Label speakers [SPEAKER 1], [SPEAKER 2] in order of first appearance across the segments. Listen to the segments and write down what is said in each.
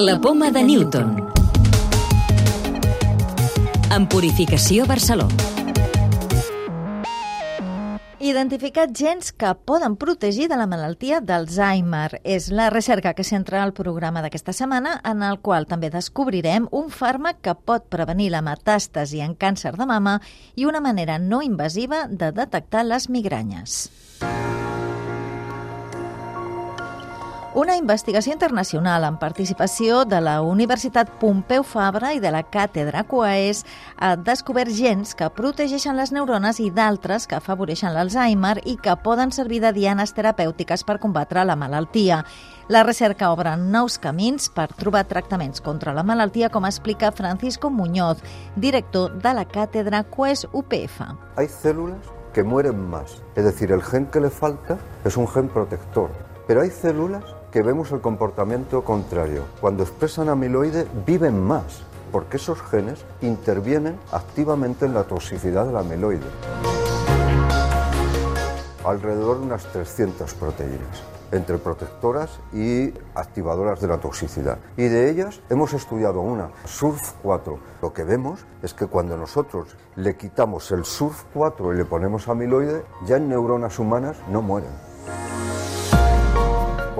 [SPEAKER 1] La poma de Newton. En Purificació Barceló.
[SPEAKER 2] Identificat gens que poden protegir de la malaltia d'Alzheimer. És la recerca que centra el programa d'aquesta setmana, en el qual també descobrirem un fàrmac que pot prevenir la metàstasi en càncer de mama i una manera no invasiva de detectar les migranyes. Una investigació internacional amb participació de la Universitat Pompeu Fabra i de la Càtedra Coaes ha descobert gens que protegeixen les neurones i d'altres que afavoreixen l'Alzheimer i que poden servir de dianes terapèutiques per combatre la malaltia. La recerca obre nous camins per trobar tractaments contra la malaltia, com explica Francisco Muñoz, director de la Càtedra Coes UPF.
[SPEAKER 3] Hay células que mueren más, es decir, el gen que le falta es un gen protector, pero hay células que vemos el comportamiento contrario. Cuando expresan amiloide viven más, porque esos genes intervienen activamente en la toxicidad del amiloide. Alrededor de unas 300 proteínas entre protectoras y activadoras de la toxicidad. Y de ellas hemos estudiado una, SURF4. Lo que vemos es que cuando nosotros le quitamos el SURF4 y le ponemos amiloide, ya en neuronas humanas no mueren.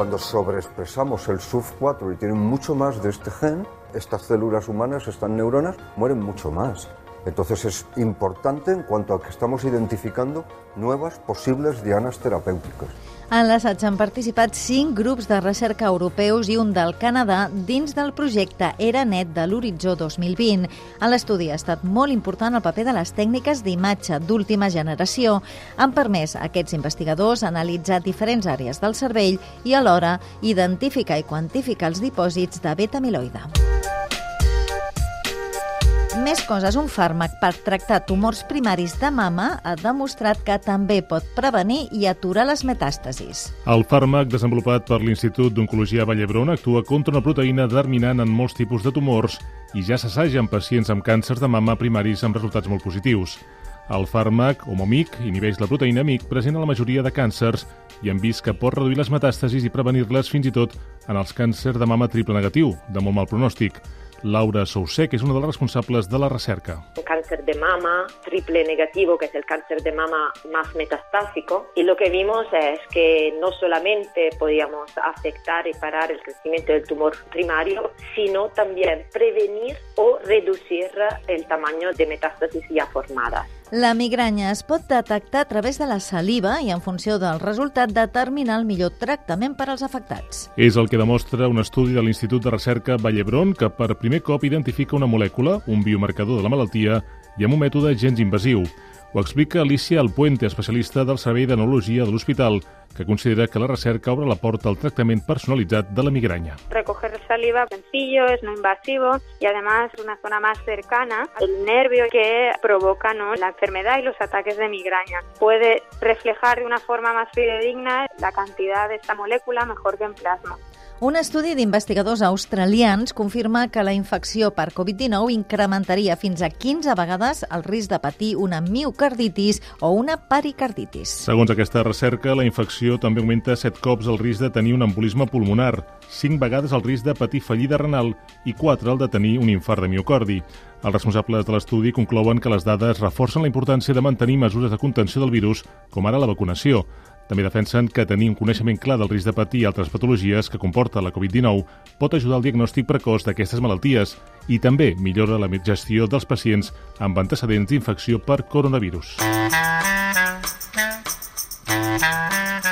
[SPEAKER 3] Cuando sobreexpresamos el SUF4 y tienen mucho más de este gen, estas células humanas, estas neuronas, mueren mucho más. Entonces es importante en cuanto a que estamos identificando nuevas posibles dianas terapèutiques.
[SPEAKER 2] En l'assaig han participat cinc grups de recerca europeus i un del Canadà dins del projecte Era Net de l'Horitzó 2020. En l'estudi ha estat molt important el paper de les tècniques d'imatge d'última generació. Han permès a aquests investigadors analitzar diferents àrees del cervell i alhora identificar i quantificar els dipòsits de beta-amiloide. Més coses, un fàrmac per tractar tumors primaris de mama ha demostrat que també pot prevenir i aturar les metàstasis.
[SPEAKER 4] El fàrmac desenvolupat per l'Institut d'Oncologia Vall d'Hebron actua contra una proteïna determinant en molts tipus de tumors i ja s'assaja en pacients amb càncers de mama primaris amb resultats molt positius. El fàrmac Homomic inhibeix la proteïna MIC present a la majoria de càncers i han vist que pot reduir les metàstasis i prevenir-les fins i tot en els càncers de mama triple negatiu, de molt mal pronòstic. Laura Sousé, que es una de las responsables de la recerca.
[SPEAKER 5] Un cáncer de mama triple negativo, que es el cáncer de mama más metastásico, y lo que vimos es que no solamente podíamos afectar y parar el crecimiento del tumor primario, sino también prevenir o reducir el tamaño de metástasis ya formadas.
[SPEAKER 2] La migranya es pot detectar a través de la saliva i, en funció del resultat, determinar el millor tractament per als afectats.
[SPEAKER 4] És el que demostra un estudi de l'Institut de Recerca Vallebron que per primer cop identifica una molècula, un biomarcador de la malaltia, i amb un mètode gens invasiu. Ho explica Alicia Alpuente, especialista del Servei de Neurologia de l'Hospital, que considera que la recerca obre la porta al tratamiento personalitzat de la migraña.
[SPEAKER 6] Recoger saliva sencillo, es no invasivo y además una zona más cercana al nervio que provoca ¿no? la enfermedad y los ataques de migraña. Puede reflejar de una forma más fidedigna la cantidad de esta molécula mejor que en plasma.
[SPEAKER 2] Un estudi d'investigadors australians confirma que la infecció per Covid-19 incrementaria fins a 15 vegades el risc de patir una miocarditis o una pericarditis.
[SPEAKER 4] Segons aquesta recerca, la infecció també augmenta 7 cops el risc de tenir un embolisme pulmonar, 5 vegades el risc de patir fallida renal i 4 el de tenir un infart de miocardi. Els responsables de l'estudi conclouen que les dades reforcen la importància de mantenir mesures de contenció del virus, com ara la vacunació. També defensen que tenir un coneixement clar del risc de patir altres patologies que comporta la Covid-19 pot ajudar al diagnòstic precoç d'aquestes malalties i també millora la gestió dels pacients amb antecedents d'infecció per coronavirus.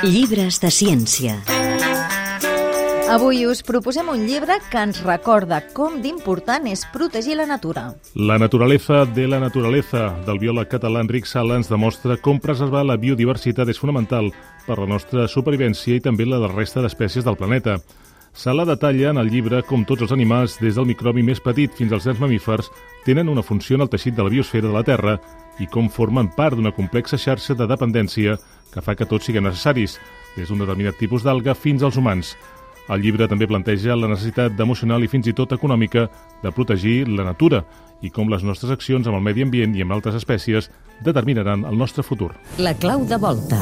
[SPEAKER 1] Llibres de ciència.
[SPEAKER 2] Avui us proposem un llibre que ens recorda com d'important és protegir la natura.
[SPEAKER 4] La naturaleza de la naturaleza del biòleg català Enric Sala ens demostra com preservar la biodiversitat és fonamental per la nostra supervivència i també la de la resta d'espècies del planeta. Sala detalla en el llibre com tots els animals, des del microbi més petit fins als grans mamífers, tenen una funció en el teixit de la biosfera de la Terra i com formen part d'una complexa xarxa de dependència que fa que tots siguem necessaris, des d'un determinat tipus d'alga fins als humans. El llibre també planteja la necessitat emocional i fins i tot econòmica de protegir la natura i com les nostres accions amb el medi ambient i amb altres espècies determinaran el nostre futur.
[SPEAKER 1] La clau de volta.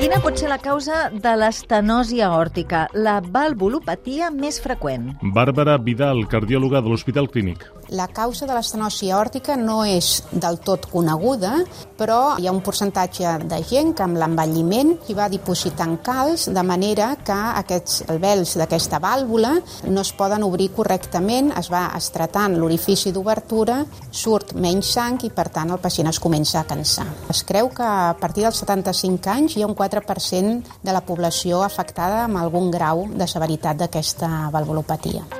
[SPEAKER 2] Quina pot ser la causa de l'estenosi aòrtica, la valvulopatia més freqüent?
[SPEAKER 4] Bàrbara Vidal, cardiòloga de l'Hospital Clínic.
[SPEAKER 7] La causa de l'estenosi aòrtica no és del tot coneguda, però hi ha un percentatge de gent que amb l'envelliment hi va dipositant calç, de manera que aquests alvels d'aquesta vàlvula no es poden obrir correctament, es va estretant l'orifici d'obertura, surt menys sang i, per tant, el pacient es comença a cansar. Es creu que a partir dels 75 anys hi ha un 4% de la població afectada amb algun grau de severitat d'aquesta valvulopatia.